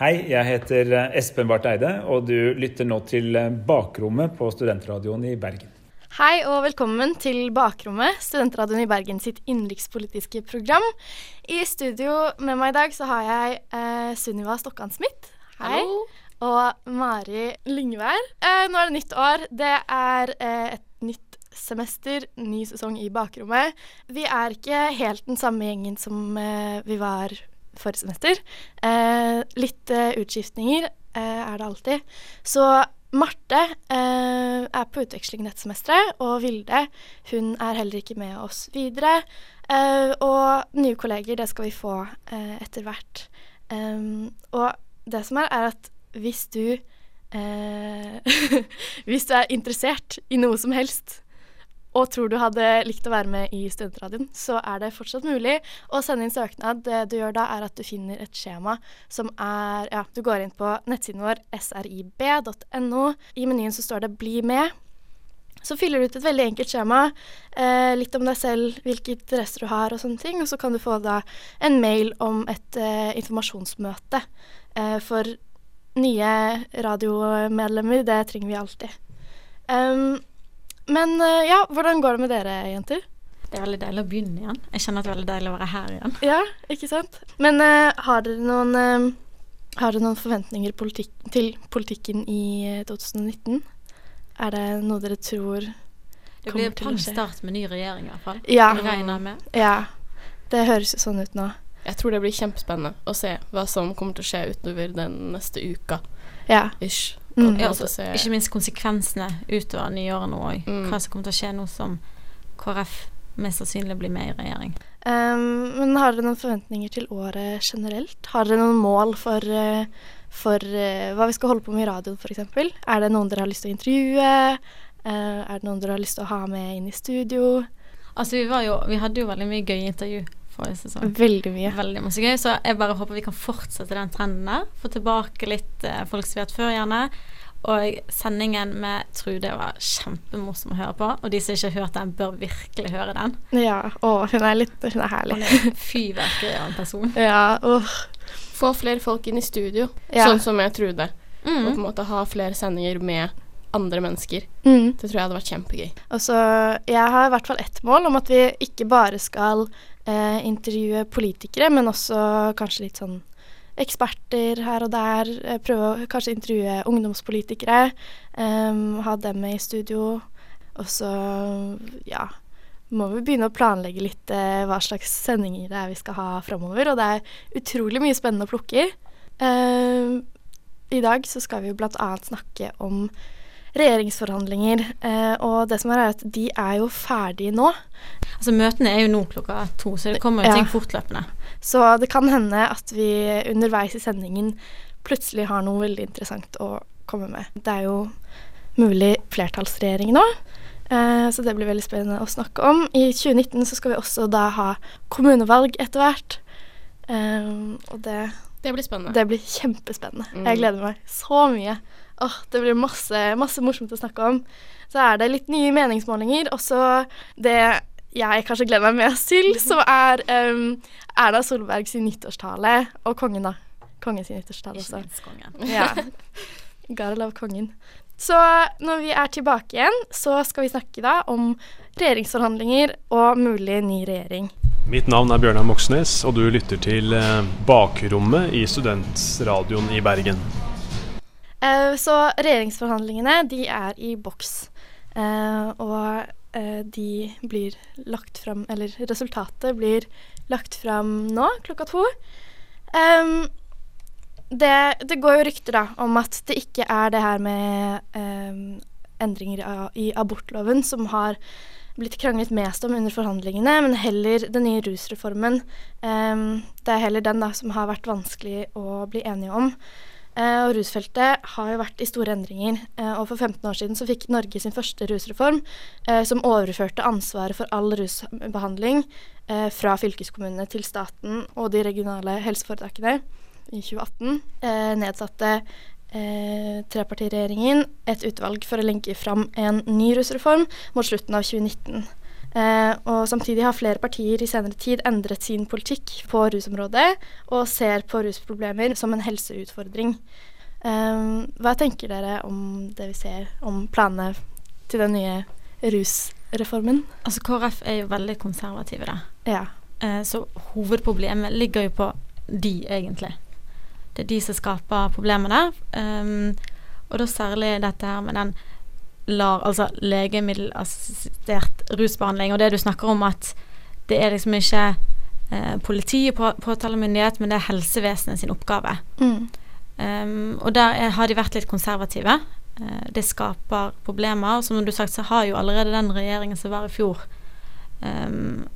Hei, jeg heter eh, Espen Barth Eide, og du lytter nå til eh, Bakrommet på Studentradioen i Bergen. Hei og velkommen til Bakrommet, Studentradioen i Bergen sitt innenrikspolitiske program. I studio med meg i dag så har jeg eh, Sunniva Stokkan-Smith. Hei. Hallo. Og Mari Lyngvær. Eh, nå er det nytt år. Det er eh, et nytt semester, ny sesong i Bakrommet. Vi er ikke helt den samme gjengen som eh, vi var forrige semester. Eh, litt eh, utskiftninger eh, er det alltid. Så Marte eh, er på utveksling dette semesteret, og Vilde hun er heller ikke med oss videre. Eh, og nye kolleger, det skal vi få etter hvert. Og det som er, er at hvis du Hvis du er interessert i noe som helst, og tror du hadde likt å være med i Studentradioen, så er det fortsatt mulig å sende inn søknad. Det du gjør da, er at du finner et skjema som er Ja, du går inn på nettsiden vår srib.no. I menyen så står det 'bli med'. Så fyller du ut et veldig enkelt skjema. Eh, litt om deg selv, hvilke interesser du har og sånne ting. Og så kan du få da en mail om et eh, informasjonsmøte. Eh, for nye radiomedlemmer, det trenger vi alltid. Um, men eh, ja, hvordan går det med dere, jenter? Det er veldig deilig å begynne igjen. Jeg kjenner at det er veldig deilig å være her igjen. Ja, ikke sant? Men uh, har dere noen uh, Har dere noen forventninger politikk, til politikken i eh, 2019? Er det noe dere tror Det kommer blir til å pang skje? start med ny regjering i hvert fall. Ja. Regner med. Ja. Det høres jo sånn ut nå. Jeg tror det blir kjempespennende å se hva som kommer til å skje utover den neste uka. Ja. Ish. Mm. Ja, altså ikke minst konsekvensene utover nyåret nå òg. Mm. Hva som kommer til å skje nå som KrF mest sannsynlig blir med i regjering. Um, men har dere noen forventninger til året generelt? Har dere noen mål for, eh, for uh, hva vi skal holde på med i radioen, f.eks.? Er det noen dere har lyst til å intervjue? Uh, er det noen dere har lyst til å ha med inn i studio? Altså, vi, var jo, vi hadde jo veldig mye gøye intervju forrige sesong. Veldig mye. Veldig masse gøy, så jeg bare håper vi kan fortsette den trenden der. Få tilbake litt eh, folk som vi har hatt før, gjerne. Og sendingen med Trude var kjempemorsom å høre på. Og de som ikke har hørt den, bør virkelig høre den. Ja. Å, hun er litt Hun er Hun herlig. er fyrverkeri av en person. Ja. Åh. Få flere folk inn i studio, Ja. sånn som jeg Trude. Og på en Mm. måte ha flere sendinger med andre mennesker. Mm. Det tror jeg hadde vært kjempegøy. Og så Jeg har i hvert fall ett mål om at vi ikke bare skal eh, intervjue politikere, men også kanskje litt sånn eksperter her og der. Eh, prøve å kanskje intervjue ungdomspolitikere. Eh, ha dem med i studio. Og så, ja må vi begynne å planlegge litt eh, hva slags sendinger det er vi skal ha framover. Og det er utrolig mye spennende å plukke i. Eh, I dag så skal vi annet snakke om regjeringsforhandlinger. Eh, og det som er, er at de er jo ferdige nå. Altså Møtene er jo nå klokka to, så det kommer jo Ja. ting fortløpende. Så det kan hende at vi underveis i sendingen plutselig har noe veldig interessant å komme med. Det er jo mulig flertallsregjering nå, eh, så det blir veldig spennende å snakke om. I 2019 så skal vi også da ha kommunevalg etter hvert. Eh, og det, Det blir spennende. det blir kjempespennende. Mm. Jeg gleder meg så mye. Åh, det blir masse, masse morsomt å snakke om. Så er det litt nye meningsmålinger. Også det jeg kanskje gleder meg mest til, som er um, Erna Solberg sin nyttårstale. Og kongen, da. Kongen sin nyttårstale også. Ja. Gotta love kongen. Så når vi er tilbake igjen, så skal vi snakke da om regjeringsforhandlinger og mulig ny regjering. Mitt navn er Bjørnar Moxnes, og du lytter til eh, Bakrommet i Studentradioen i Bergen. Eh, så regjeringsforhandlingene, de er i boks. Eh, og eh, de blir lagt fram Eller resultatet blir lagt fram nå, klokka to. Det, det går jo rykter da om at det ikke er det her med um, endringer i abortloven som har blitt kranglet mest om under forhandlingene, men heller den nye rusreformen. Um, det er heller den da som har vært vanskelig å bli enige om. Eh, og rusfeltet har jo vært i store endringer. Eh, og for 15 år siden så fikk Norge sin første rusreform, eh, som overførte ansvaret for all rusbehandling eh, fra fylkeskommunene til staten og de regionale helseforetakene i 2018. Eh, nedsatte trepartiregjeringen et utvalg for å lenke fram en ny rusreform mot slutten av 2019. Eh, og samtidig har flere partier i senere tid endret sin politikk på rusområdet og ser på rusproblemer som en helseutfordring. Eh, hva tenker dere om det vi ser om planene til den nye rusreformen? Altså KrF er jo veldig konservative, da. Ja. Eh, så hovedproblemet ligger jo på de, egentlig. Det er de som skaper problemene. Um, og da særlig dette her med den lar, altså legemiddelassistert rusbehandling, og det du snakker om at det er liksom ikke eh, politi og på, påtalemyndighet, men det er helsevesenet sin oppgave. Mm. Um, og der er, har de vært litt konservative. Uh, det skaper problemer. Og som du sagt, så har jo allerede den regjeringen som var i fjor, um,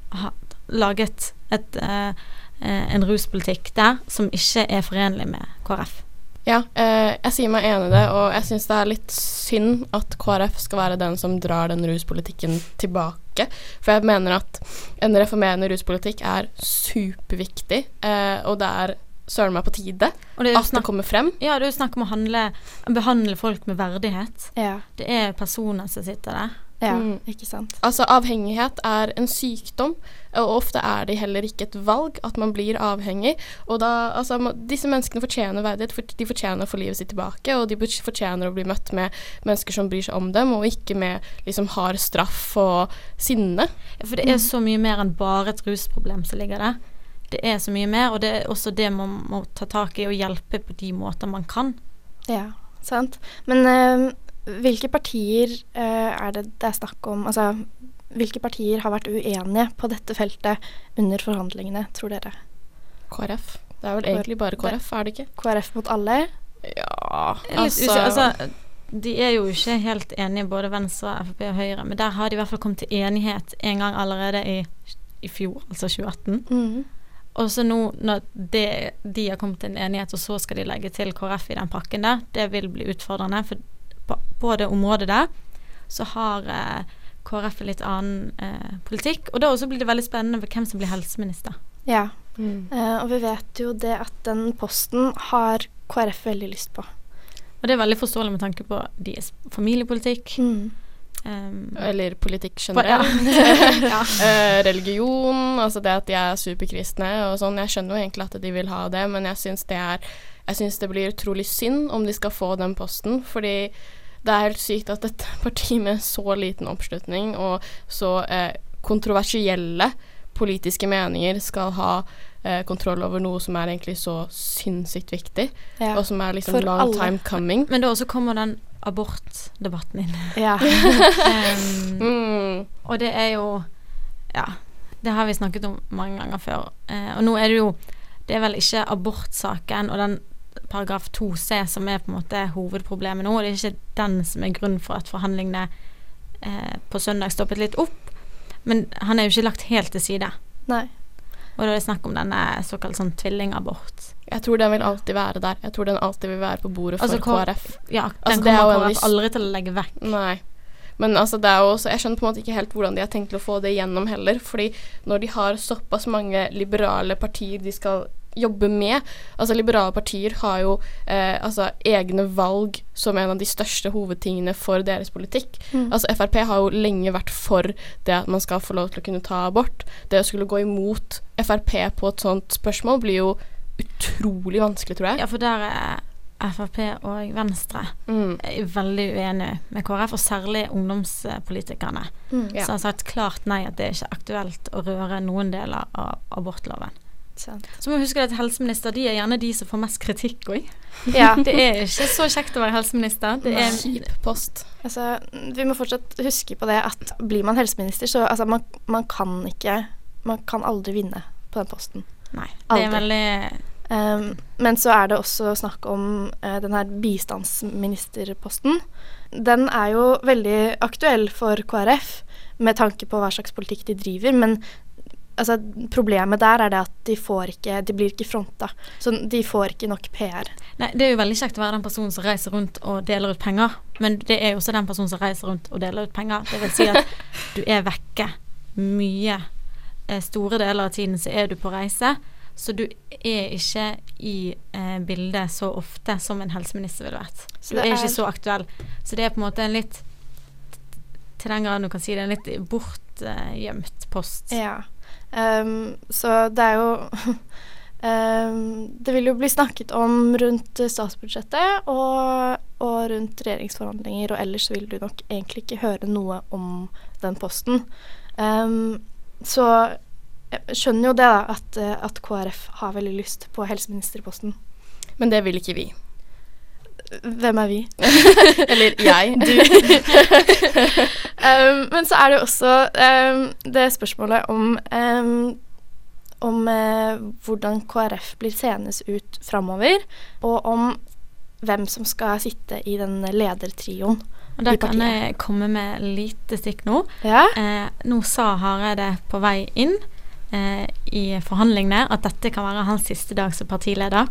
laget et, uh, en ruspolitikk der som ikke er forenlig med KrF. Ja, eh, jeg sier meg enig i det, og jeg syns det er litt synd at KrF skal være den som drar den ruspolitikken tilbake. For jeg mener at en reformerende ruspolitikk er superviktig, eh, og det er søren meg på tide det at det kommer frem. Ja, det er jo snakk om å handle, behandle folk med verdighet. Ja. Det er personer som sitter der. Ja, Mm. ikke sant. Altså, avhengighet er en sykdom, og ofte er det heller ikke et valg at man blir avhengig. Og da, altså, disse menneskene fortjener verdighet, for de fortjener å få livet sitt tilbake, og de fortjener å bli møtt med mennesker som bryr seg om dem, og ikke med liksom hard straff og sinne. For det er så mye mer enn bare et rusproblem som ligger der. Det er så mye mer, og det er også det man må ta tak i og hjelpe på de måter man kan. Ja, sant. Men eh, hvilke partier eh, er det det er snakk om Altså, hvilke partier har vært uenige på dette feltet under forhandlingene, tror dere? KrF. Det er vel egentlig bare KrF, er det ikke? KrF mot alle? Ja, usikker, altså, de er jo ikke helt enige, både Venstre, Frp og Høyre, men der har de i hvert fall kommet til enighet en gang allerede i, i fjor, altså 2018. Mm. Og så nå når det, de har kommet til en enighet, og så skal de legge til KrF i den pakken der, det vil bli utfordrende. For på, på det området der så har eh, KrF en litt annen eh, politikk. Og da også blir det veldig spennende for hvem som blir helseminister. Ja. Mm. Eh, og vi vet jo det at den posten har KrF veldig lyst på. Og det er veldig forståelig med tanke på deres familiepolitikk. Mm. Um, Eller politikk generelt. ja. Eh, religion, altså det at de er superkristne og sånn. Jeg skjønner jo egentlig at de vil ha det, men jeg syns det er Jeg syns det blir utrolig synd om de skal få den posten, fordi det er helt sykt at et parti med så liten oppslutning og så eh, kontroversielle politiske meninger skal ha eh, kontroll over noe som er egentlig så sinnssykt viktig, Ja. og som er liksom For long alle. time coming. Men da også kommer den abortdebatten inn. ja. Um, Mm. Og det er jo Ja, det har vi snakket om mange ganger før. Eh, og nå er det jo Det er vel ikke abortsaken og den paragraf 2c som er på en måte hovedproblemet nå. Det er ikke den som er grunnen for at forhandlingene eh, på søndag stoppet litt opp. Men han er jo ikke lagt helt til side. Nei. Og da er det snakk om denne såkalt sånn tvillingabort. Jeg tror den vil alltid være der. Jeg tror den alltid vil være på bordet for Altså, KrF. Ja, den Altså, er kommer KrF aldri til å legge vekk. Nei. Men altså, det er jo også Jeg skjønner på en måte ikke helt hvordan de har tenkt å få det igjennom heller. Fordi når de har såpass mange liberale partier de skal jobbe med Altså, liberale partier har jo eh, altså, egne valg som en av de største hovedtingene for deres politikk. Mm. Altså, Frp har jo lenge vært for det at man skal få lov til å kunne ta abort. Det å skulle gå imot Frp på et sånt spørsmål blir jo utrolig vanskelig, tror jeg. Ja, for der er Frp og Venstre Mm. er veldig uenige med KrF, og særlig ungdomspolitikerne. Mm. Ja. som har sagt klart nei, at det er ikke aktuelt å røre noen deler av abortloven. Sant. Så må vi huske at helseminister de er gjerne de som får mest kritikk òg. Ja. Det er ikke så kjekt å være helseminister. Det er, en Kjip post. Altså, vi må fortsatt huske på det at blir man helseminister, så altså, man, man kan ikke Man kan aldri vinne på den posten. nei, det er veldig Um, men så er det også snakk om uh, den her bistandsministerposten. Den er jo veldig aktuell for KrF med tanke på hva slags politikk de driver, men altså, problemet der er det at de får ikke De blir ikke fronta. Så de får ikke nok PR. Nei, det er jo veldig kjekt å være den personen som reiser rundt og deler ut penger, men det er jo også den personen som reiser rundt og deler ut penger. Det vil si at du er vekke mye. eh, Store deler av tiden så er du på reise, så du er ikke i eh, bildet så ofte som en helseminister ville vært. Så Du er er- ikke så aktuell. Så det er på en måte en litt Til den grad du kan si det, en litt bort litt uh, gjemt post. Ja. Um, så det er jo um, Det vil jo bli snakket om rundt statsbudsjettet og, og, rundt regjeringsforhandlinger, og ellers vil du nok egentlig ikke høre noe om den posten. Um, så jeg skjønner jo det, da, at, at KrF har veldig lyst på helseministerposten. Men det vil ikke vi. Hvem er vi? Eller jeg. Du. um, men så er det jo også um, det spørsmålet om um, om eh, hvordan KrF blir seende ut framover, og om hvem som skal sitte i den ledertrioen. Og Der kan jeg komme med lite stikk nå. Ja? Eh, nå sa Hareide på vei inn eh, i forhandlingene at dette kan være hans siste dag som partileder.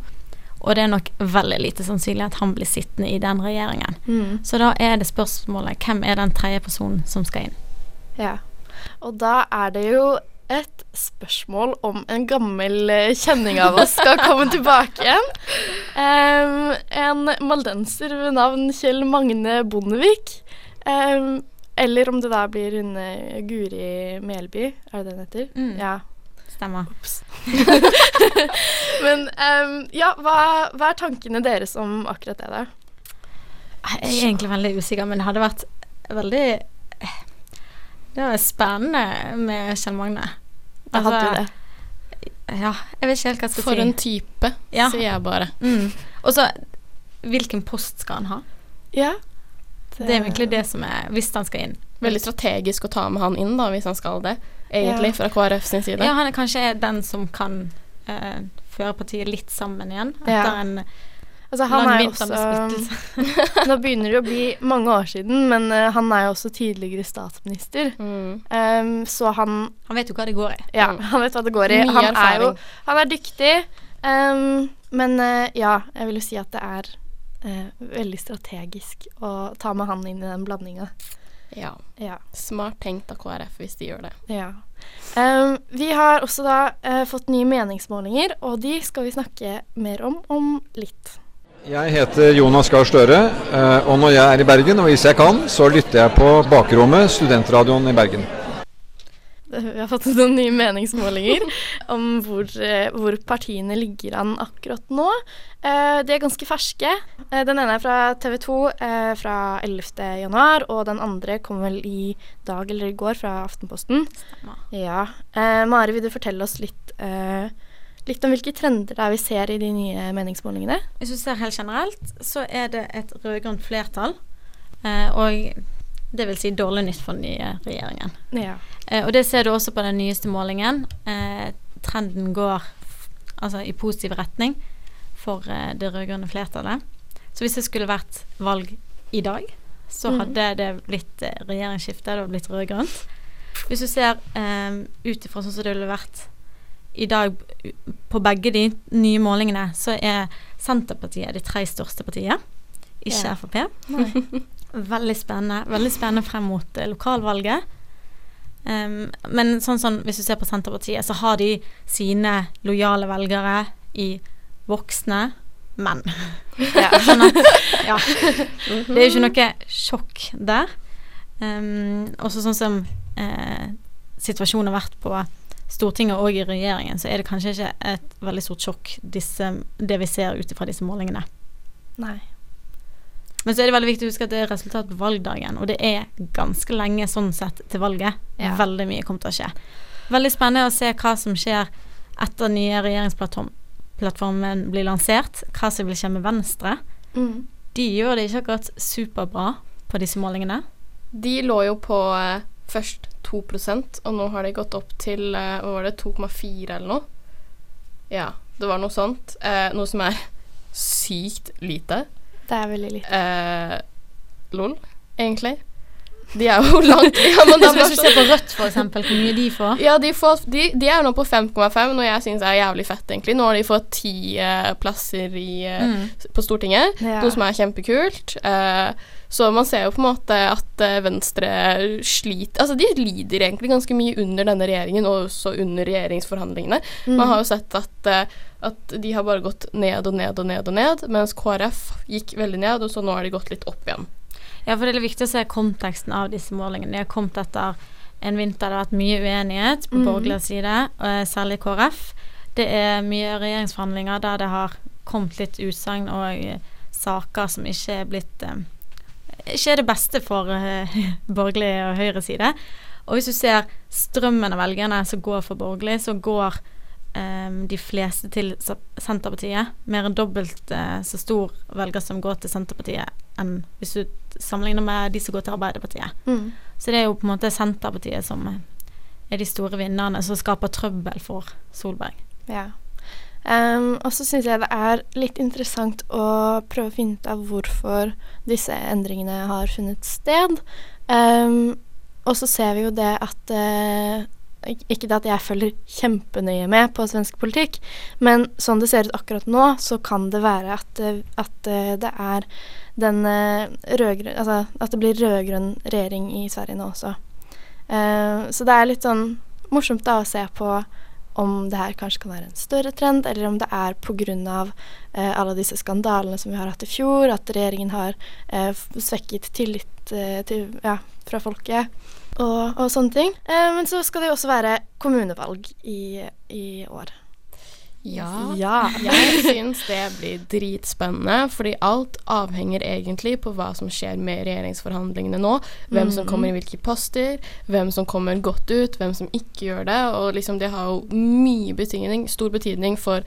Og det er nok veldig lite sannsynlig at han blir sittende i den regjeringen. Mm. Så da er det spørsmålet hvem er den tredje personen som skal inn? Ja. Og da er det jo et spørsmål om en gammel eh, kjenning av oss skal komme tilbake igjen. Um, en maldenser ved navn Kjell Magne Bondevik. Um, eller om det da blir hun Guri Melby, er det det hun heter? Mm. Ja. Stemmer. Men um, ja, hva, hva, er tankene deres om akkurat det, da? Jeg er egentlig veldig usikker, men det hadde vært veldig Det var spennende med Kjell Magne. Det hadde altså, det. Ja, jeg vet ikke helt hva jeg skal For si. For en type, ja. sier jeg bare. Mm. Og så hvilken post skal han ha? Ja. Det, det er egentlig det som er Hvis han skal inn. Veldig strategisk å ta med han inn, da, hvis han skal det egentlig, ja. fra KrF sin side. Ja, han er kanskje den som kan eh, føre partiet litt sammen igjen etter ja. en altså, han lang vinter med. Nå begynner det å bli mange år siden, men uh, han er jo også tidligere statsminister. Mm. Um, så han Han vet jo hva det går i. Ja, han vet hva det går i. Mye han erfaring. er jo Han er dyktig, um, men uh, ja, jeg vil jo si at det er veldig strategisk å ta med han inn i den blandinga. Ja. ja. Smart tenkt av KrF hvis de gjør det. Ja. Um, vi har også da uh, fått nye meningsmålinger, og de skal vi snakke mer om om litt. Jeg heter Jonas Gahr Støre, uh, og når jeg er i Bergen, og hvis jeg kan, så lytter jeg på Bakrommet, studentradioen i Bergen. Vi har fått noen nye meningsmålinger om hvor, eh, hvor, partiene ligger an akkurat nå. Eh, de er ganske ferske. Eh, den ene er fra TV 2 fra 11.1, og den andre kom vel i dag eller i går fra Aftenposten. Ja. Mari, vil du fortelle oss litt, litt om hvilke trender det er vi ser i de nye meningsmålingene? Hvis du ser helt generelt, så er det et rød-grønt flertall. og det vil si dårlig nytt for den nye regjeringen. Ja. Eh, og det ser du også på den nyeste målingen. Eh, trenden går altså i positiv retning for eh, det rød-grønne flertallet. Så hvis det skulle vært valg i dag, så mm. hadde det blitt eh, regjeringsskifte, det hadde blitt rød-grønt. Hvis du ser eh, ut ifra sånn som det ville vært i dag på begge de nye målingene, så er Senterpartiet det tre største partiet, ikke ja. Frp. Veldig spennende. Veldig spennende frem mot eh, lokalvalget. Um, men sånn, sånn, hvis du ser på Senterpartiet, så har de sine lojale velgere i voksne menn. Ja. sånn at Ja. Det er jo ikke noe sjokk der. Um, også sånn som eh, situasjonen har vært på Stortinget og i regjeringen, så er det kanskje ikke et veldig stort sjokk disse, det vi ser ut ifra disse målingene. Nei. Men så er det veldig viktig å huske at det er resultat på valgdagen, og det er ganske lenge sånn sett til valget. Ja. Veldig mye kommer til å skje. Veldig spennende å se hva som skjer etter nye regjeringsplattformen blir lansert. Hva som vil skje med Venstre. Mm. De gjør det ikke akkurat superbra på disse målingene. De lå jo på eh, først 2 og nå har de gått opp til eh, hva var det, 2,4 eller noe. Ja, det var noe sånt. Eh, noe som er sykt lite. Det er veldig lite. Eh, lol, egentlig. De er jo langt ja, men Hvis du ser på Rødt, for eksempel, hvor mye de får? Ja, de, får, de, de er nå på 5,5, noe jeg syns er jævlig fett, egentlig. Nå har de fått ti uh, plasser i, uh, mm. på Stortinget, ja. noe som er kjempekult. Uh, så man ser jo på en måte at Venstre sliter Altså, de lider egentlig ganske mye under denne regjeringen, og også under regjeringsforhandlingene. Mm. Man har jo sett at, at de har bare gått ned og ned og ned og ned, mens KrF gikk veldig ned, og så nå har de gått litt opp igjen. Ja, for det er viktig å se konteksten av disse målingene. De har kommet etter en vinter det har vært mye uenighet på mm. borgerlig side, og særlig KrF. Det er mye regjeringsforhandlinger der det har kommet litt utsagn og eh, saker som ikke er blitt eh, Ikke er det beste for eh, borgerlig og høyreside. Og hvis du ser strømmen av velgerne som går for borgerlig, så går um, de fleste til Senterpartiet. Mer enn dobbelt uh, så stor velger som går til Senterpartiet enn hvis du sammenligner med de som går til Arbeiderpartiet. Mm. Så det er jo på en måte Senterpartiet som er de store vinnerne, som skaper trøbbel for Solberg. Ja. Ehm, og så syns jeg det er litt interessant å prøve å finne ut av hvorfor disse endringene har funnet sted. Um, og så ser vi jo det at uh, Ikke det at jeg følger kjempenøye med på svensk politikk, men sånn det ser ut akkurat nå, så kan det være at, eh, at eh, det er den rødgrønn Altså at det blir rød-grønn regjering i Sverige nå også. Uh, så det er litt sånn morsomt da å se på om det her kanskje kan være en større trend, eller om det er pga. Eh, alle disse skandalene som vi har hatt i fjor, at regjeringen har eh, svekket tillit eh, til, ja, fra folket og, og sånne ting. Eh, men så skal det jo også være kommunevalg i, i år. Ja. Ja. Jeg syns det blir dritspennende, fordi alt avhenger egentlig på hva som skjer med regjeringsforhandlingene nå. Hvem som kommer i hvilke poster, hvem som kommer godt ut, hvem som ikke gjør det. Og liksom det har jo mye betydning, stor betydning for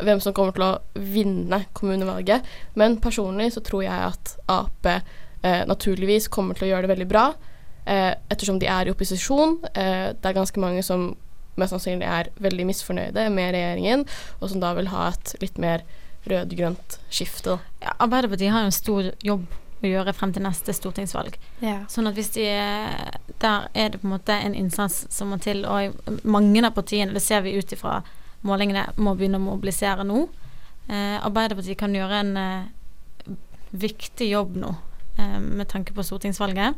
hvem som kommer til å vinne kommunevalget. Men personlig så tror jeg at Ap eh, naturligvis kommer til å gjøre det veldig bra, eh, ettersom de er i opposisjon. Eh, det er ganske mange som mest sannsynlig er veldig misfornøyde med regjeringen, og som da vil ha et litt mer rød-grønt skifte. Ja, Arbeiderpartiet har jo en stor jobb å gjøre frem til neste stortingsvalg. Ja. Sånn at hvis de Der er det på en måte en innsats som må til, og mange av partiene, det ser vi ut ifra målingene, må begynne å mobilisere nå. Eh, Arbeiderpartiet kan gjøre en eh, viktig jobb nå eh, med tanke på stortingsvalget.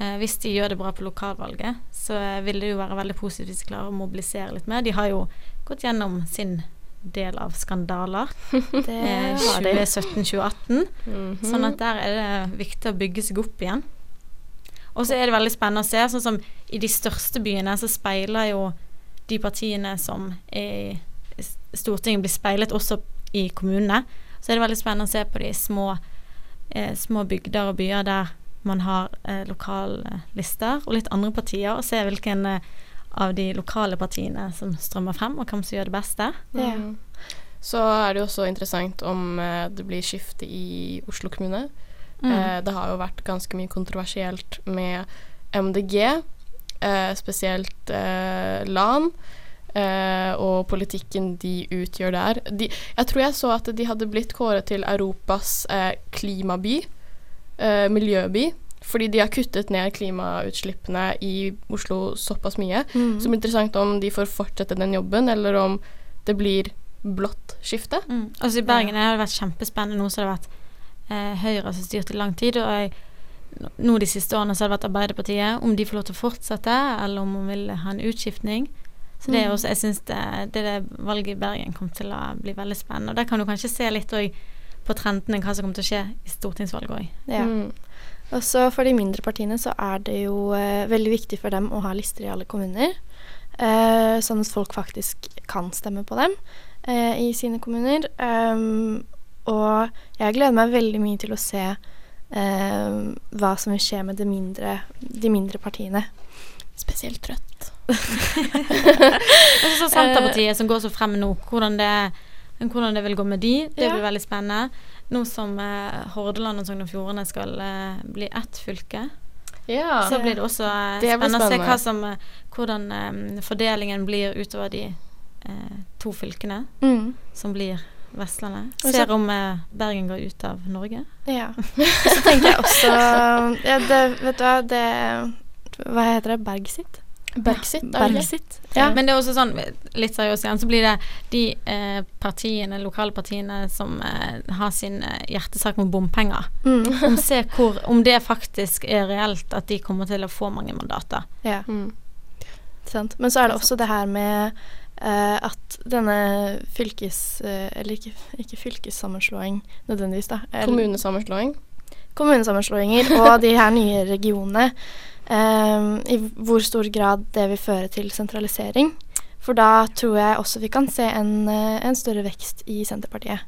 Eh, hvis de gjør det bra på lokalvalget, så vil det jo være veldig positivt hvis de klarer å mobilisere litt mer. De har jo gått gjennom sin del av skandaler. Det Eh, har de. 2017-2018. Mhm. Sånn at der er det viktig å bygge seg opp igjen. Og så er det veldig spennende å se, sånn som i de største byene så speiler jo de partiene som er i Stortinget blir speilet også i kommunene. Så er det veldig spennende å se på de små, eh, små bygder og byer der man har eh, lokallister og litt andre partier, og se hvilken eh, av de lokale partiene som strømmer frem, og hvem som gjør det beste. Ja. Mhm. Så er det jo også interessant om eh, det blir skifte i Oslo kommune. Mm. Eh, det har jo vært ganske mye kontroversielt med MDG, eh, spesielt eh, LAN. eh, og politikken de utgjør der. De, jeg tror jeg så at de hadde blitt kåret til Europas eh, klimaby, eh, miljøby, fordi de har kuttet ned klimautslippene i Oslo såpass mye. Mm. Så det blir interessant om de får fortsette den jobben, eller om det blir blått skifte. Mm. Altså I Bergen har det vært kjempespennende nå, så det har vært eh, Høyre som styrte i lang tid. Og jeg, nå de siste årene så har det vært Arbeiderpartiet. Om de får lov til å fortsette, eller om hun vil ha en utskiftning. Så det er Mm. også, jeg synes det, det, det valget i Bergen kommer til å bli veldig spennende. Og der kan du kanskje se litt også på trendene hva som kommer til å skje i stortingsvalget òg. Ja. Mm. Og så for de mindre partiene så er det jo eh, veldig viktig for dem å ha lister i alle kommuner. eh, sånn at folk faktisk kan stemme på dem eh, i sine kommuner. Um, og jeg gleder meg veldig mye til å se eh, hva som vil skje med de mindre, de mindre partiene. Spesielt Rødt. Og så Senterpartiet som går så frem nå, hvordan det, hvordan det vil gå med de, det blir veldig spennende. Nå som eh, Hordaland og Sogn og Fjordane skal eh, bli ett fylke, Ja. så blir det også eh, Det spennende, spennende, å se som, eh, hvordan eh, fordelingen blir utover de eh, to fylkene Mm. som blir Vestlandet. Ser om eh, Bergen går ut av Norge. Ja. Så tenker jeg også ja, det, Vet du hva, det Hva heter det? Bergsit? Bergsit. Det ikke? Ja. Men det er også sånn, litt seriøst igjen, så blir det de eh, partiene, lokale partiene som eh, har sin eh, hjertesak med bompenger. Mm. Om, se hvor, om det faktisk er reelt at de kommer til å få mange mandater. ja. Mm. Sant. Men så er det også det her med eh, at denne fylkes... eh, eller ikke, ikke fylkessammenslåing nødvendigvis, da. Eller- Kommunesammenslåing. Kommunesammenslåinger og de her nye regionene I hvor stor grad det vil føre til sentralisering. For da tror jeg også vi kan se en, eh, en større vekst i Senterpartiet.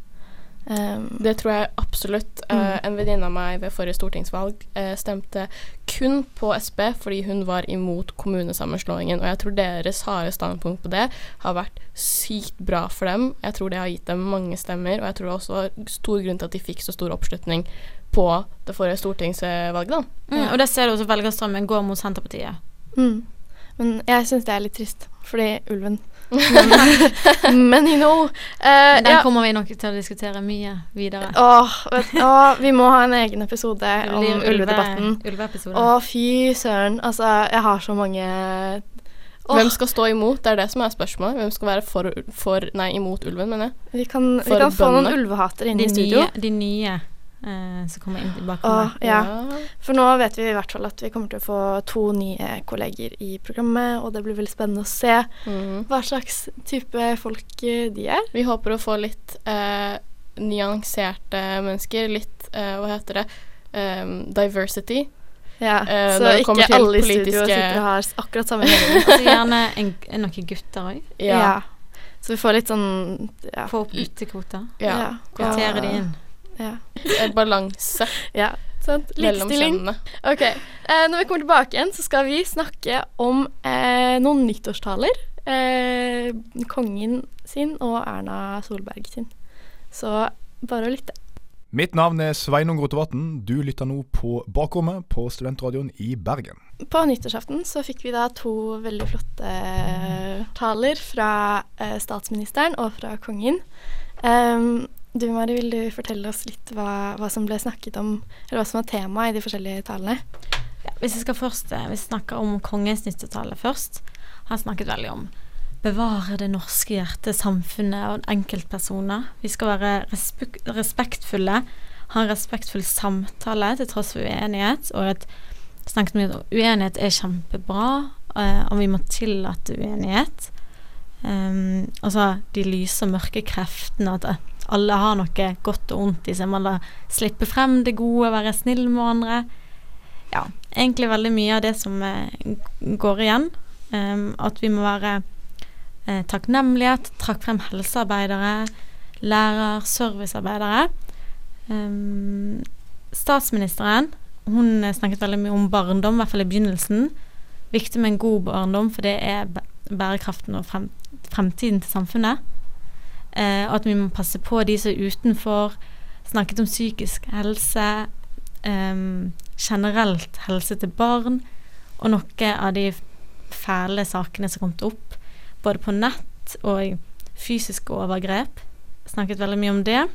Um, det tror jeg absolutt. Mm. Uh, en venninne av meg ved forrige stortingsvalg uh, stemte kun på Sp fordi hun var imot kommunesammenslåingen. Og jeg tror deres harde standpunkt på det har vært sykt bra for dem. Jeg tror det har gitt dem mange stemmer, og jeg tror det også var stor grunn til at de fikk så stor oppslutning på det forrige stortingsvalget. da. Mm, og det ser du også velgerstrømmen går mot Senterpartiet. Mm. Men jeg syns det er litt trist, fordi ulven men you know uh, Den ja. kommer vi nok til å diskutere mye videre. Åh, vet, åh, vi må ha en egen episode om ulvedebatten. Ulve å, fy søren. Altså, jeg har så mange åh. Hvem skal stå imot? Det er det som er spørsmålet. Hvem skal være for, for nei, imot ulven, mener jeg. Vi kan, vi kan få noen ulvehatere inn de i studio. De nye eh, som kommer inn tilbake. Åh, ja. For nå vet vi i hvert fall at vi kommer til å få to nye kolleger i programmet, og det blir veldig spennende å se mm. hva slags type folk eh, de er. Vi håper å få litt eh, nyanserte mennesker, litt eh, Hva heter det? Um, diversity. Ja, uh, så ikke alle i studio sitter og har akkurat samme mening. altså gjerne en, noen gutter òg. Ja. ja. Så vi får litt sånn ja. Få opp utekvoter. Ja. ja. Kvotere de inn. Ja. Balanse. ja. Sant? Likestilling. Ok. Eh, når vi kommer tilbake igjen, så skal vi snakke om eh, noen nyttårstaler. Eh, kongen sin og Erna Solberg sin. Så bare å lytte. Mitt navn er Sveinung Rotevatn. Du lytter nå på Bakrommet på Studentradioen i Bergen. På nyttårsaften så fikk vi da to veldig flotte taler fra eh, statsministeren og fra kongen. Um, du Mari, vil du fortelle oss litt hva, hva, som ble snakket om, eller hva som var temaet i de forskjellige talene? Ja, hvis vi skal først eh, vi snakker om kongens nyttetale først. Han snakket veldig om bevare det norske hjertet, samfunnet og enkeltpersoner. Vi skal være respektfulle, ha en respektfull samtale til tross for uenighet. Og at snakket mye om uenighet er kjempebra, eh, og vi må tillate uenighet. Um, altså de lyse og mørke kreftene. At alle har noe godt og vondt i seg. Man lar slippe frem det gode, være snill med andre. Ja, egentlig veldig mye av det som eh, går igjen. Um, at vi må være eh, takknemlighet, trakk frem helsearbeidere, lærer, servicearbeidere. Um, statsministeren hun snakket veldig mye om barndom, i hvert fall i begynnelsen. Viktig med en god barndom, for det er bærekraften og frem, fremtiden til samfunnet. Eh, at vi må passe på de som er utenfor. Snakket om psykisk helse. Eh, generelt helse til barn. Og noe av de fæle sakene som kom opp, både på nett og fysiske overgrep. Snakket veldig mye om det.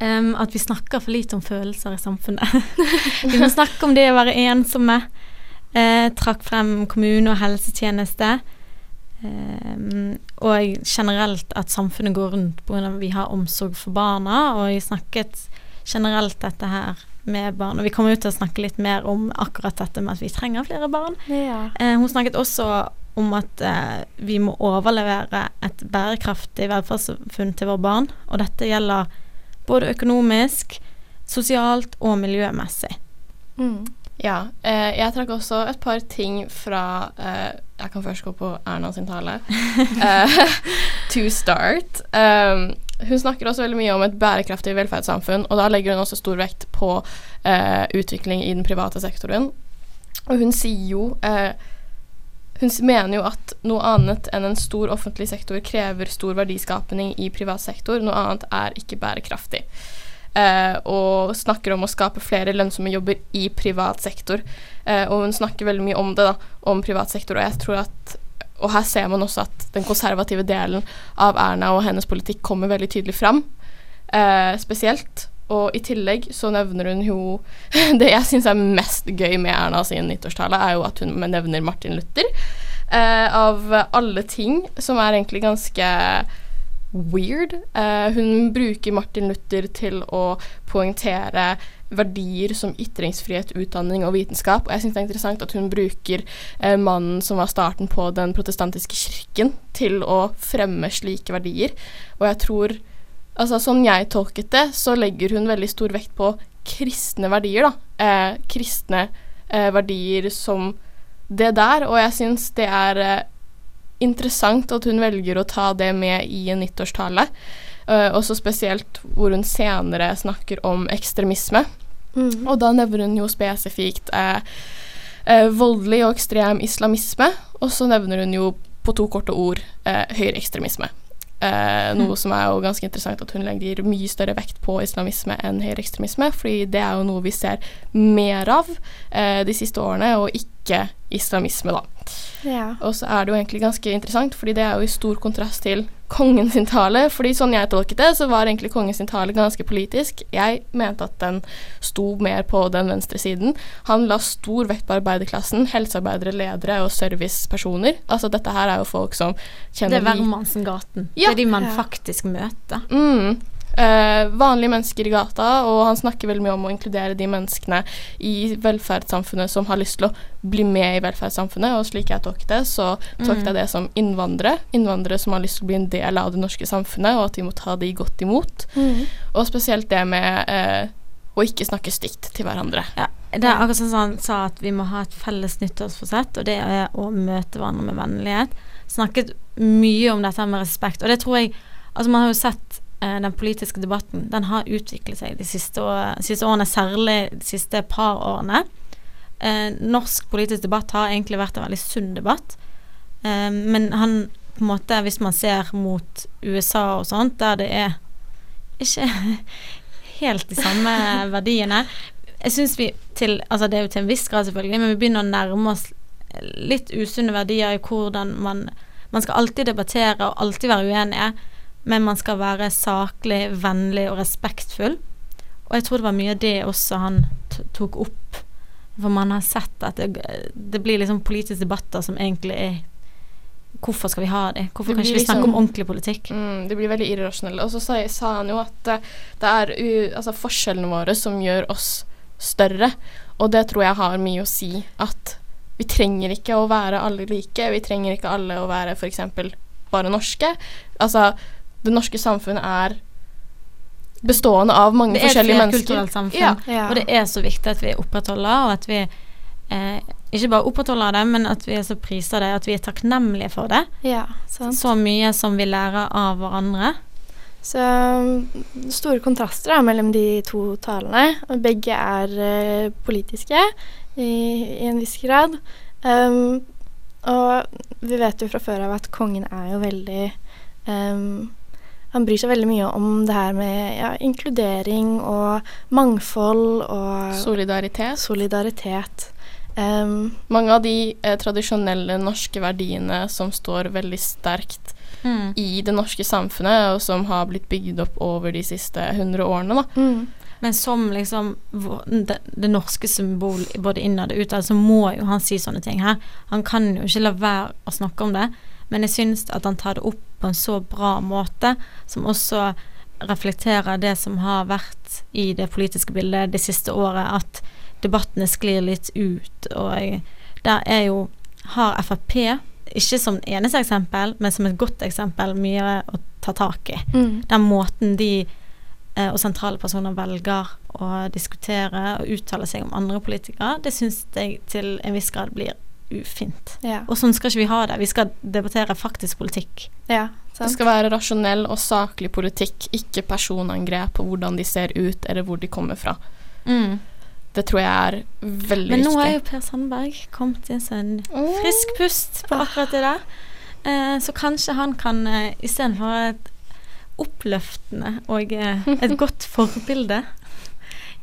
Um, at vi snakker for lite om følelser i samfunnet. vi må snakke om det å være ensomme. Eh, trakk frem kommune og helsetjeneste. Um, og generelt at samfunnet går rundt pga. at vi har omsorg for barna. Og jeg snakket generelt dette her med barn. Og vi kommer ut til å snakke litt mer om akkurat dette med at vi trenger flere barn. Ja. Uh, hun snakket også om at uh, vi må overlevere et bærekraftig velferdssamfunn til våre barn. Og dette gjelder både økonomisk, sosialt og miljømessig. Mm. Ja. Eh, jeg trakk også et par ting fra eh, Jeg kan først gå på Erna sin tale. eh, to start. Um, hun snakker også veldig mye om et bærekraftig velferdssamfunn, og da legger hun også stor vekt på eh, utvikling i den private sektoren. Og hun sier jo eh, Hun mener jo at noe annet enn en stor offentlig sektor krever stor verdiskapning i privat sektor. Noe annet er ikke bærekraftig. Uh, og snakker om å skape flere lønnsomme jobber i privat sektor. Uh, og hun snakker veldig mye om det, da, om privat sektor, og jeg tror at og her ser man også at den konservative delen av Erna og hennes politikk kommer veldig tydelig fram, uh, spesielt. Og i tillegg så nevner hun jo Det jeg syns er mest gøy med Erna sin nyttårstale, er jo at hun nevner Martin Luther. av alle ting, som er egentlig ganske weird. Uh, hun bruker Martin Luther til å poengtere verdier som ytringsfrihet, utdanning og vitenskap. Og jeg syns det er interessant at hun bruker uh, mannen som var starten på den protestantiske kirken, til å fremme slike verdier. Og jeg tror Altså, sånn jeg tolket det, så legger hun veldig stor vekt på kristne verdier, da. Uh, kristne eh, verdier som det der, og jeg syns det er eh, interessant at hun velger å ta det med i en nyttårstale. Uh, også spesielt hvor hun senere snakker om ekstremisme. Mm. Og da nevner hun jo spesifikt eh, eh, voldelig og ekstrem islamisme, og så nevner hun jo på to korte ord eh, høyreekstremisme. Eh, noe som er jo ganske interessant at hun legger mye større vekt på islamisme enn høyreekstremisme, fordi det er jo noe vi ser mer av eh, de siste årene, og ikke islamisme, da. Ja. Og så er det jo egentlig ganske interessant, fordi det er jo i stor kontrast til kongen sin tale. Fordi sånn jeg tolket det, så var egentlig kongen sin tale ganske politisk. Jeg mente at den sto mer på den venstre siden. Han la stor vekt på arbeiderklassen, helsearbeidere, ledere og servicepersoner. Altså dette her er jo folk som kjenner Det er Hvermannsen-gaten. Ja. Det er de man faktisk møter. Mm. Eh, vanlige mennesker i gata, og han snakker veldig mye om å inkludere de menneskene i velferdssamfunnet som har lyst til å bli med i velferdssamfunnet, og slik jeg tolket det, så tolket jeg det som innvandrere. Innvandrere som har lyst til å bli en del av det norske samfunnet, og at vi må ta de godt imot. Mm. Og spesielt det med eh, å ikke snakke stygt til hverandre. Ja, det er akkurat sånn som han sa at vi må ha et felles nyttårsforsett, og det er å møte hverandre med vennlighet. Snakket mye om dette med respekt, og det tror jeg Altså, man har jo sett den politiske debatten, den har utviklet seg de siste, år, siste årene, særlig de siste par årene. Eh, norsk politisk debatt har egentlig vært en veldig sunn debatt, eh, men han på en måte, hvis man ser mot USA og sånt, der det er ikke helt de samme verdiene. Jeg syns vi til Altså det er jo til en viss grad, selvfølgelig, men vi begynner å nærme oss litt usunne verdier i hvordan man Man skal alltid debattere og alltid være uenige, men man skal være saklig, vennlig og respektfull. Og jeg tror det var mye av det også han tok opp. For man har sett at det, det blir liksom politiske debatter som egentlig er Hvorfor skal vi ha det? Hvorfor Det kan ikke vi snakke liksom- om ordentlig politikk? Mm, det blir veldig irrasjonelt. Og så sa, sa han jo at eh, det er u, altså forskjellene våre som gjør oss større, og det tror jeg har mye å si. At vi trenger ikke å være alle like, vi trenger ikke alle å være f.eks. bare norske. Altså, det norske samfunnet er bestående av mange forskjellige mennesker. Det er et kulturelt samfunn. Ja. Ja. Og det er så viktig at vi opprettholder, og at vi eh, ikke bare opprettholder det, men at vi er så priser det, at vi er takknemlige for det. ja, sant. Så mye som vi lærer av hverandre. Så mm, store kontraster da, mellom de to talene. Begge er uh, politiske i, i en viss grad. Um, og vi vet jo fra før av at kongen er jo veldig um, Han bryr seg veldig mye om det her med ja, inkludering og mangfold og Solidaritet. solidaritet. Um, Mange av de eh, tradisjonelle norske verdiene som står veldig sterkt i det norske samfunnet, og som har blitt bygd opp over de siste hundre årene. Da. mm, Men som liksom det, det norske symbol både innad og utad, så må jo han si sånne ting her. Han kan jo ikke la være å snakke om det, men jeg syns at han tar det opp på en så bra måte, som også reflekterer det som har vært i det politiske bildet det siste året, at debattene sklir litt ut, og der er jo har Frp, ikke som eneste eksempel, men som et godt eksempel, mye å ta tak i. Mm, den måten de eh, og sentrale personer velger å diskutere og uttale seg om andre politikere, det syns jeg til en viss grad blir ufint. ja, Og sånn skal ikke vi ha det. Vi skal debattere faktisk politikk. ja, Det skal være rasjonell og saklig politikk, ikke personangrep på hvordan de ser ut eller hvor de kommer fra. Det tror jeg er veldig viktig. Men nå viktig. er jo Per Sandberg kommet inn en en frisk pust på akkurat det der. Eh, så kanskje han kan eh, istedenfor et oppløftende og eh, et godt forbilde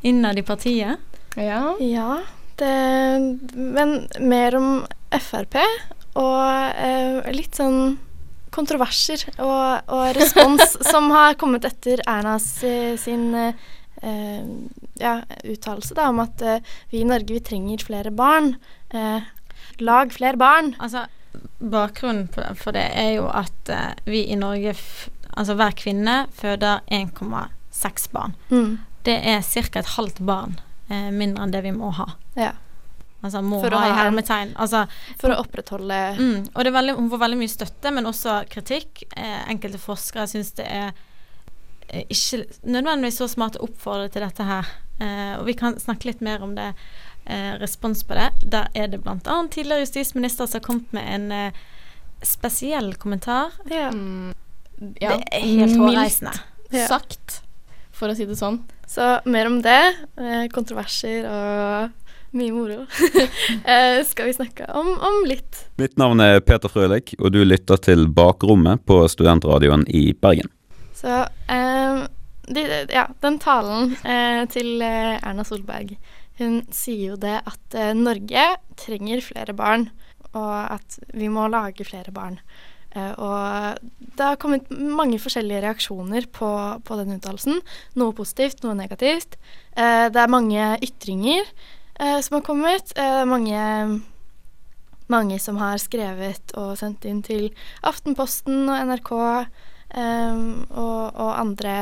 innad i partiet Ja. Ja, det, men mer om Frp og eh, litt sånn kontroverser og, og respons som har kommet etter Ernas eh, sin eh, ja, uttalelse da, om at eh, vi i Norge vi trenger flere barn. Eh, lag flere barn. Altså, bakgrunnen for det er jo at eh, vi i Norge, altså hver kvinne føder 1,6 barn. Mm. Det er ca. et halvt barn eh, mindre enn det vi må ha. Ja, Altså må For ha i hermetegn. Altså, for å opprettholde mm, og det er veldig, hun får veldig mye støtte, men også kritikk. Eh, enkelte forskere syns det er eh, ikke nødvendigvis så smart å oppfordre til dette her. Eh, og vi kan snakke litt mer om det eh, respons på det. Der er det bl.a. tidligere justisminister som har kommet med en eh, spesiell kommentar. Ja. Mm, ja, Det er helt hårreisende. Ja. sagt, for å si det sånn. Så mer om det. Eh, kontroverser og mye moro eh, skal vi snakke om om litt. Mitt navn er Peter Frølik, og du lytter til Bakrommet på Studentradioen i Bergen. Så eh, de, ja, den talen eh, til eh, Erna Solberg, hun sier jo det at eh, Norge trenger flere barn, og at vi må lage flere barn. Eh, og det har kommet mange forskjellige reaksjoner på, på den uttalelsen. Noe positivt, noe negativt. Eh, det er mange ytringer eh, som har kommet. Eh, mange mange som har skrevet og sendt inn til Aftenposten og NRK og, og andre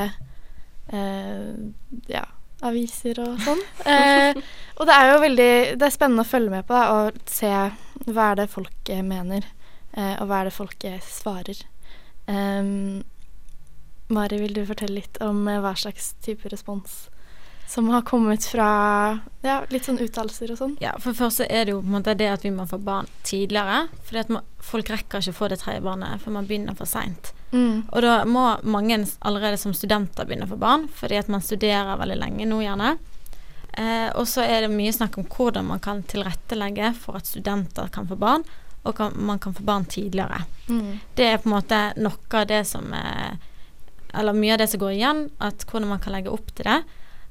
eh, ja, aviser og sånn. Eh, og det er jo veldig Det er spennende å følge med på da, og se hva er det folk mener, og hva er det folk eh, svarer. Ehm, Mari, vil du fortelle litt om eh, hva slags type respons som har kommet fra ja, litt sånn uttalelser og sånn? Ja, for det første er det jo på en måte det at vi må få barn tidligere. Fordi folk rekker ikke å få det tredje barnet, for man begynner for seint. Mm. Og da må mange allerede som studenter begynne å få barn, fordi at man studerer veldig lenge nå, gjerne. Eh, og så er det mye snakk om hvordan man kan tilrettelegge for at studenter kan få barn, og kan, man kan få barn tidligere. Mm. Det er på en måte noe av det som er, Eller mye av det som går igjen, at hvordan man kan legge opp til det.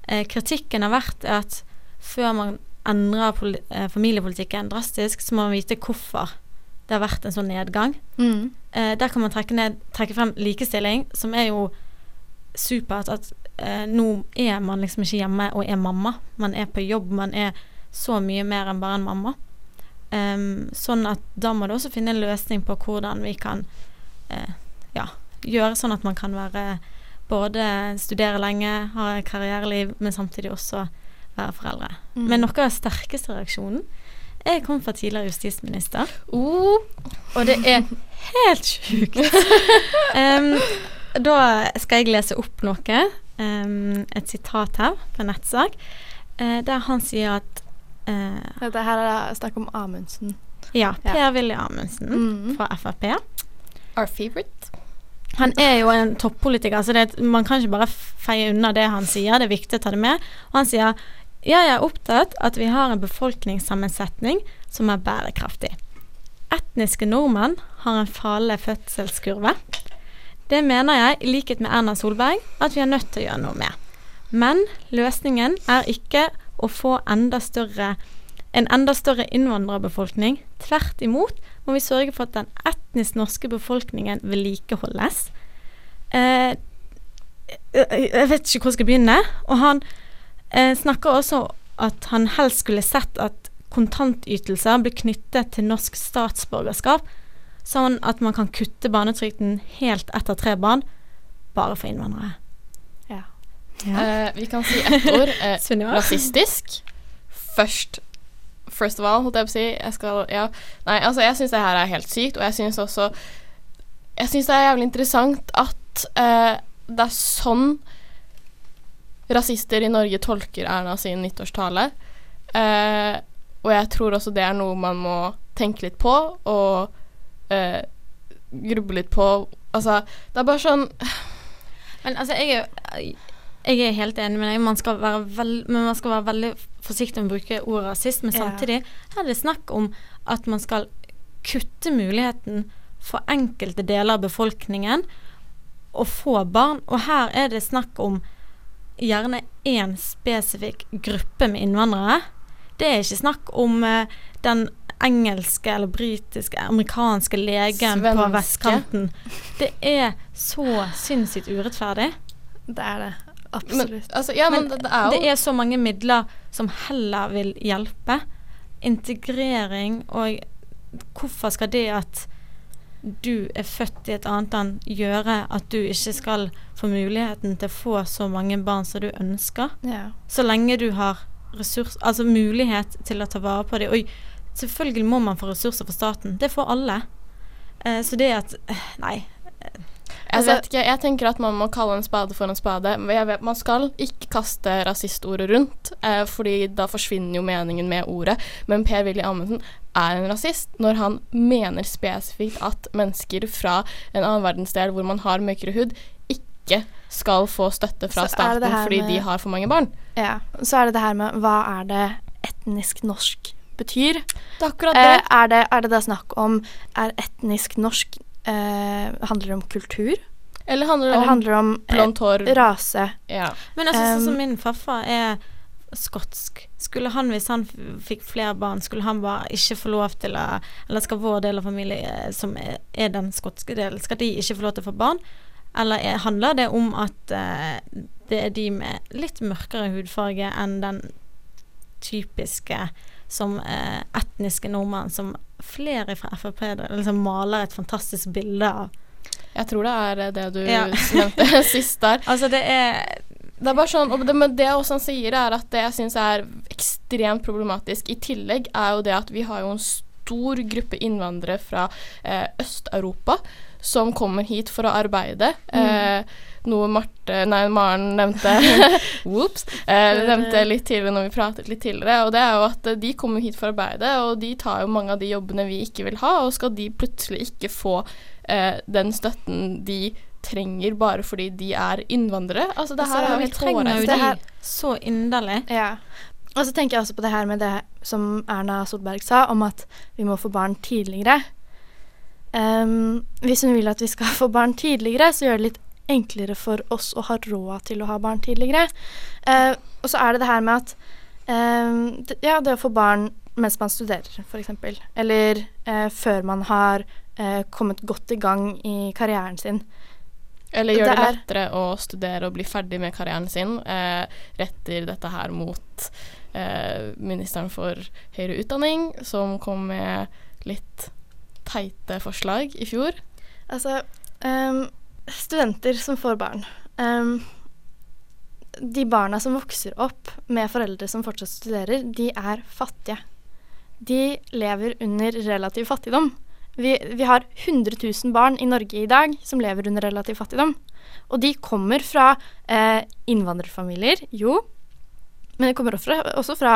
Eh, kritikken har vært at før man endrer eh, familiepolitikken drastisk, så må man vite hvorfor det har vært en sånn nedgang. Mm. Eh, der kan man trekke, ned, trekke frem likestilling, som er jo supert. At eh, nå er man liksom ikke hjemme og er mamma. Man er på jobb, man er så mye mer enn bare en mamma. Em, sånn at da må du også finne en løsning på hvordan vi kan uh, ja, gjøre sånn at man kan være både studere lenge, ha karriereliv, men samtidig også være foreldre. Mm. Men noe av den sterkeste reaksjonen Jeg kom fra tidligere justisminister. Oh, Og det er helt sjukt. um, da skal jeg lese opp noe. Um, et sitat her på en nettsak. Uh, der han sier at eh, Dette her er snakk om Amundsen. Ja, Ja. Per-Willy Amundsen Mm. fra Frp. Our favorite. Han er jo en toppolitiker, så det, man kan ikke bare feie unna det han sier. Det er viktig å ta det med. Og han sier jeg er opptatt at vi har en befolkningssammensetning som er bærekraftig. Etniske nordmenn har en farlig fødselskurve. Det mener jeg, i likhet med Erna Solberg, at vi er nødt til å gjøre noe med. Men løsningen er ikke å få enda større, en enda større innvandrerbefolkning. Tvert imot må vi sørge for at den etnisk norske befolkningen vedlikeholdes. Eh, jeg vet ikke hvor jeg skal begynne. Og han eh, snakker også at han helst skulle sett at kontantytelser blir knyttet til norsk statsborgerskap, sånn at man kan kutte barnetrygden helt etter tre barn, bare for innvandrere. Ja. Eh, vi kan si ett ord. Uh, rasistisk. Først First of all, holdt jeg på å si. Jeg skal Ja. Nei, altså, jeg syns det her er helt sykt, og jeg syns også Jeg syns det er jævlig interessant at uh, det er sånn rasister i Norge tolker Erna sin nyttårstale. Uh, og jeg tror også det er noe man må tenke litt på og uh, gruble litt på. Altså, det er bare sånn Men altså, jeg er, jeg er helt enig med deg. Man skal være veld, men man skal være veldig forsiktig med å bruke ordet rasist. Men samtidig her er det snakk om at man skal kutte muligheten for enkelte deler av befolkningen å få barn. Og her er det snakk om gjerne én spesifikk gruppe med innvandrere. Det er ikke snakk om uh, den engelske eller britiske, amerikanske legen på vestkanten. Det er så sinnssykt urettferdig. Det er det. Men, altså, Ja, men, Men det, det er jo Det er så mange midler som heller vil hjelpe. Integrering og hvorfor skal det at du er født i et annet land gjøre at du ikke skal få muligheten til å få så mange barn som du ønsker? ja. Så lenge du har ressurs, altså mulighet til å ta vare på dem. Og selvfølgelig må man få ressurser fra staten. Det får alle. Eh, så det at eh, Nei. Jeg Altså- vet ikke, jeg tenker at man må kalle en spade for en spade. Vet, man skal ikke kaste rasistordet rundt, eh, fordi da forsvinner jo meningen med ordet. Men Per-Willy Amundsen er en rasist når han mener spesifikt at mennesker fra en annen verdensdel hvor man har mørkere hud, ikke skal få støtte fra staten fordi med- de har for mange barn. Ja. Så er det det her med hva er det etnisk norsk betyr? Det er akkurat Eh, det. er, det er det da snakk om Er etnisk norsk eh, Handler det om kultur? Eller handler det Eller om handler det om eh, blondt hår? rase? Ja. Men altså, sånn som Um, min farfar er skotsk. Skulle han, hvis han fikk flere barn, skulle han bare ikke få lov til å Eller skal vår del av familien, eh, som er, er den skotske delen, skal de ikke få lov til å få barn? Eller er, handler det om at uh, det er de med litt mørkere hudfarge enn den typiske som eh, etniske nordmenn, som flere fra Frp liksom maler et fantastisk bilde av? Jeg tror det er eh, det du Ja. nevnte sist der. Altså, det er Det er bare sånn, og det, men det også han sier, er at det jeg syns er ekstremt problematisk i tillegg, er jo det at vi har jo en stor gruppe innvandrere fra eh, Øst-Europa som kommer hit for å arbeide. Eh, noe Marte, nei, Maren nevnte Whoops. Eh, nevnte litt tidligere når vi pratet litt tidligere. Og det er jo at eh, de kommer hit for å arbeide, og de tar jo mange av de jobbene vi ikke vil ha. Og skal de plutselig ikke få eh, den støtten de trenger bare fordi de er innvandrere. Altså, det Altså, her er jo helt hårreisende. Det de her- så inderlig. Ja. Og så tenker jeg også på det her med det som Erna Solberg sa, om at vi må få barn tidligere. Um, hvis hun vil at vi skal få barn tidligere, så gjør det litt enklere for oss å ha råd til å ha barn tidligere. Eh, og så er det det her med at eh, Ja, det å få barn mens man studerer, f.eks. Eller eh, før man har eh, kommet godt i gang i karrieren sin. Eller gjør det, Det er- lettere å studere og bli ferdig med karrieren sin. Eh, retter dette her mot eh, ministeren for høyere utdanning, som kom med litt teite forslag i fjor. Altså, ehm, studenter som får barn Um, De barna som vokser opp med foreldre som fortsatt studerer, de er fattige. De lever under relativ fattigdom. Vi, vi har 100 000 barn i Norge i dag som lever under relativ fattigdom. Og de kommer fra eh, innvandrerfamilier, jo, men de kommer også fra, også fra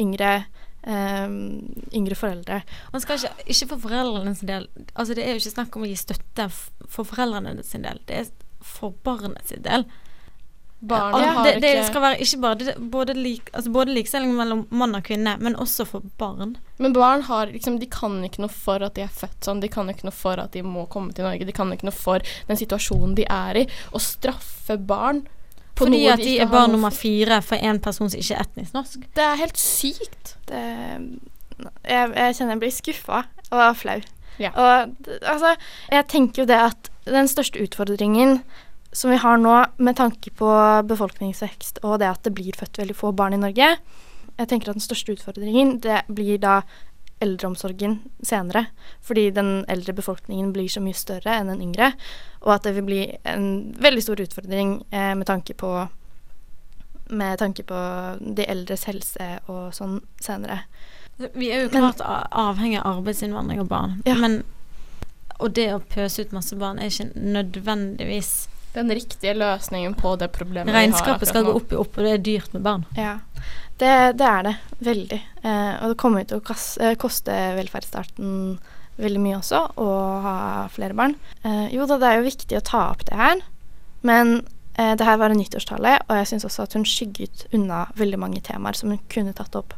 yngre, yngre foreldre. Man skal ikke, ikke for foreldrene sin del Altså Det er jo ikke snakk om å gi støtte for foreldrene sin del, det er for barnet sin del. Barnet Ja, har det, det skal være ikke bare det, både, lik, altså både likestilling mellom mann og kvinne, men også for barn. Men barn har liksom, de kan ikke noe for at de er født sånn. De kan ikke noe for at de må komme til Norge. De kan ikke noe for den situasjonen de er i. Å straffe barn på Fordi noe at de de er barn nummer fire for en person som ikke er etnisk norsk. Det er helt sykt. Det, jeg, jeg kjenner jeg blir skuffa og flau. Ja. Og altså, jeg tenker jo det at den største utfordringen som vi har nå med tanke på befolkningsvekst og det at det blir født veldig få barn i Norge Jeg tenker at den største utfordringen det blir da eldreomsorgen senere. Fordi den eldre befolkningen blir så mye større enn den yngre. Og at det vil bli en veldig stor utfordring eh, med tanke på med tanke på de eldres helse og sånn senere. Vi er jo klart men, avhengig av arbeidsinnvandring og barn, Ja. men og det å pøse ut masse barn er ikke nødvendigvis Den riktige løsningen på det problemet vi har Regnskapet skal gå opp i opp, og det er dyrt med barn. Ja, det, det er det. Veldig. Eh, og det kommer til å kas- eh, koste velferdsstaten veldig mye også å ha flere barn. Eh, jo da, det er jo viktig å ta opp det her, men eh, det her var en nyttårstale, og jeg syns også at hun skygget unna veldig mange temaer som hun kunne tatt opp.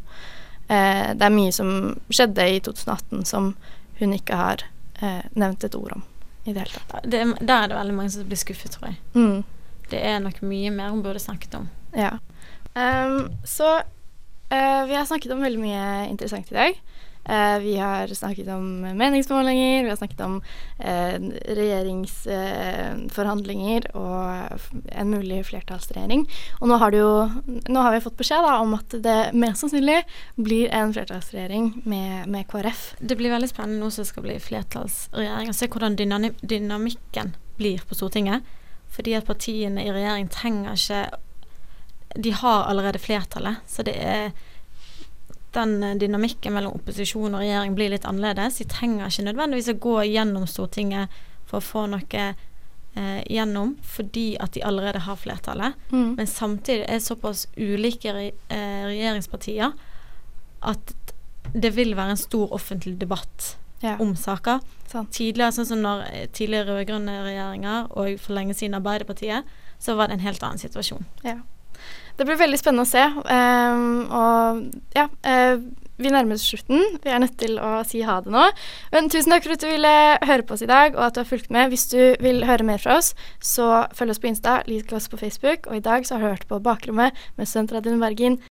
Eh, det er mye som skjedde i 2018 som hun ikke har eh, nevnt et ord om i det hele tatt. Det, er- der er det veldig mange som blir skuffet, tror jeg. Mm. Det er nok mye mer hun burde snakket om. Ja. Um, så uh, vi har snakket om veldig mye interessant i dag. Eh, vi har snakket om meningsmålinger, vi har snakket om eh, regjeringsforhandlinger og en mulig flertallsregjering. Og nå har, jo, nå har vi fått beskjed da, om at det mest sannsynlig blir en flertallsregjering med, med KrF. Det blir veldig spennende nå som det skal bli flertallsregjering, å se hvordan dynamikken blir på Stortinget. Fordi at partiene i regjering trenger ikke De har allerede flertallet, så det er den eh, dynamikken mellom opposisjon og regjering blir litt annerledes. De trenger ikke nødvendigvis å gå gjennom Stortinget for å få noe eh, gjennom fordi at de allerede har flertallet. Mm. Men samtidig er det såpass ulike re eh, regjeringspartier at det vil være en stor offentlig debatt Ja. om saker. Sant. Tidligere, sånn som når eh, tidligere rød-grønne regjeringer og for lenge siden Arbeiderpartiet, så var det en helt annen situasjon. Ja. Det blir veldig spennende å se. Um, og ja, uh, vi nærmer oss slutten. Vi er nødt til å si ha det nå. Men tusen takk for at du ville høre på oss i dag, og at du har fulgt med. Hvis du vil høre mer fra oss, så følg oss på Insta, lik oss på Facebook. Og i dag så har du hørt på Bakrommet med Studentradioen Bergen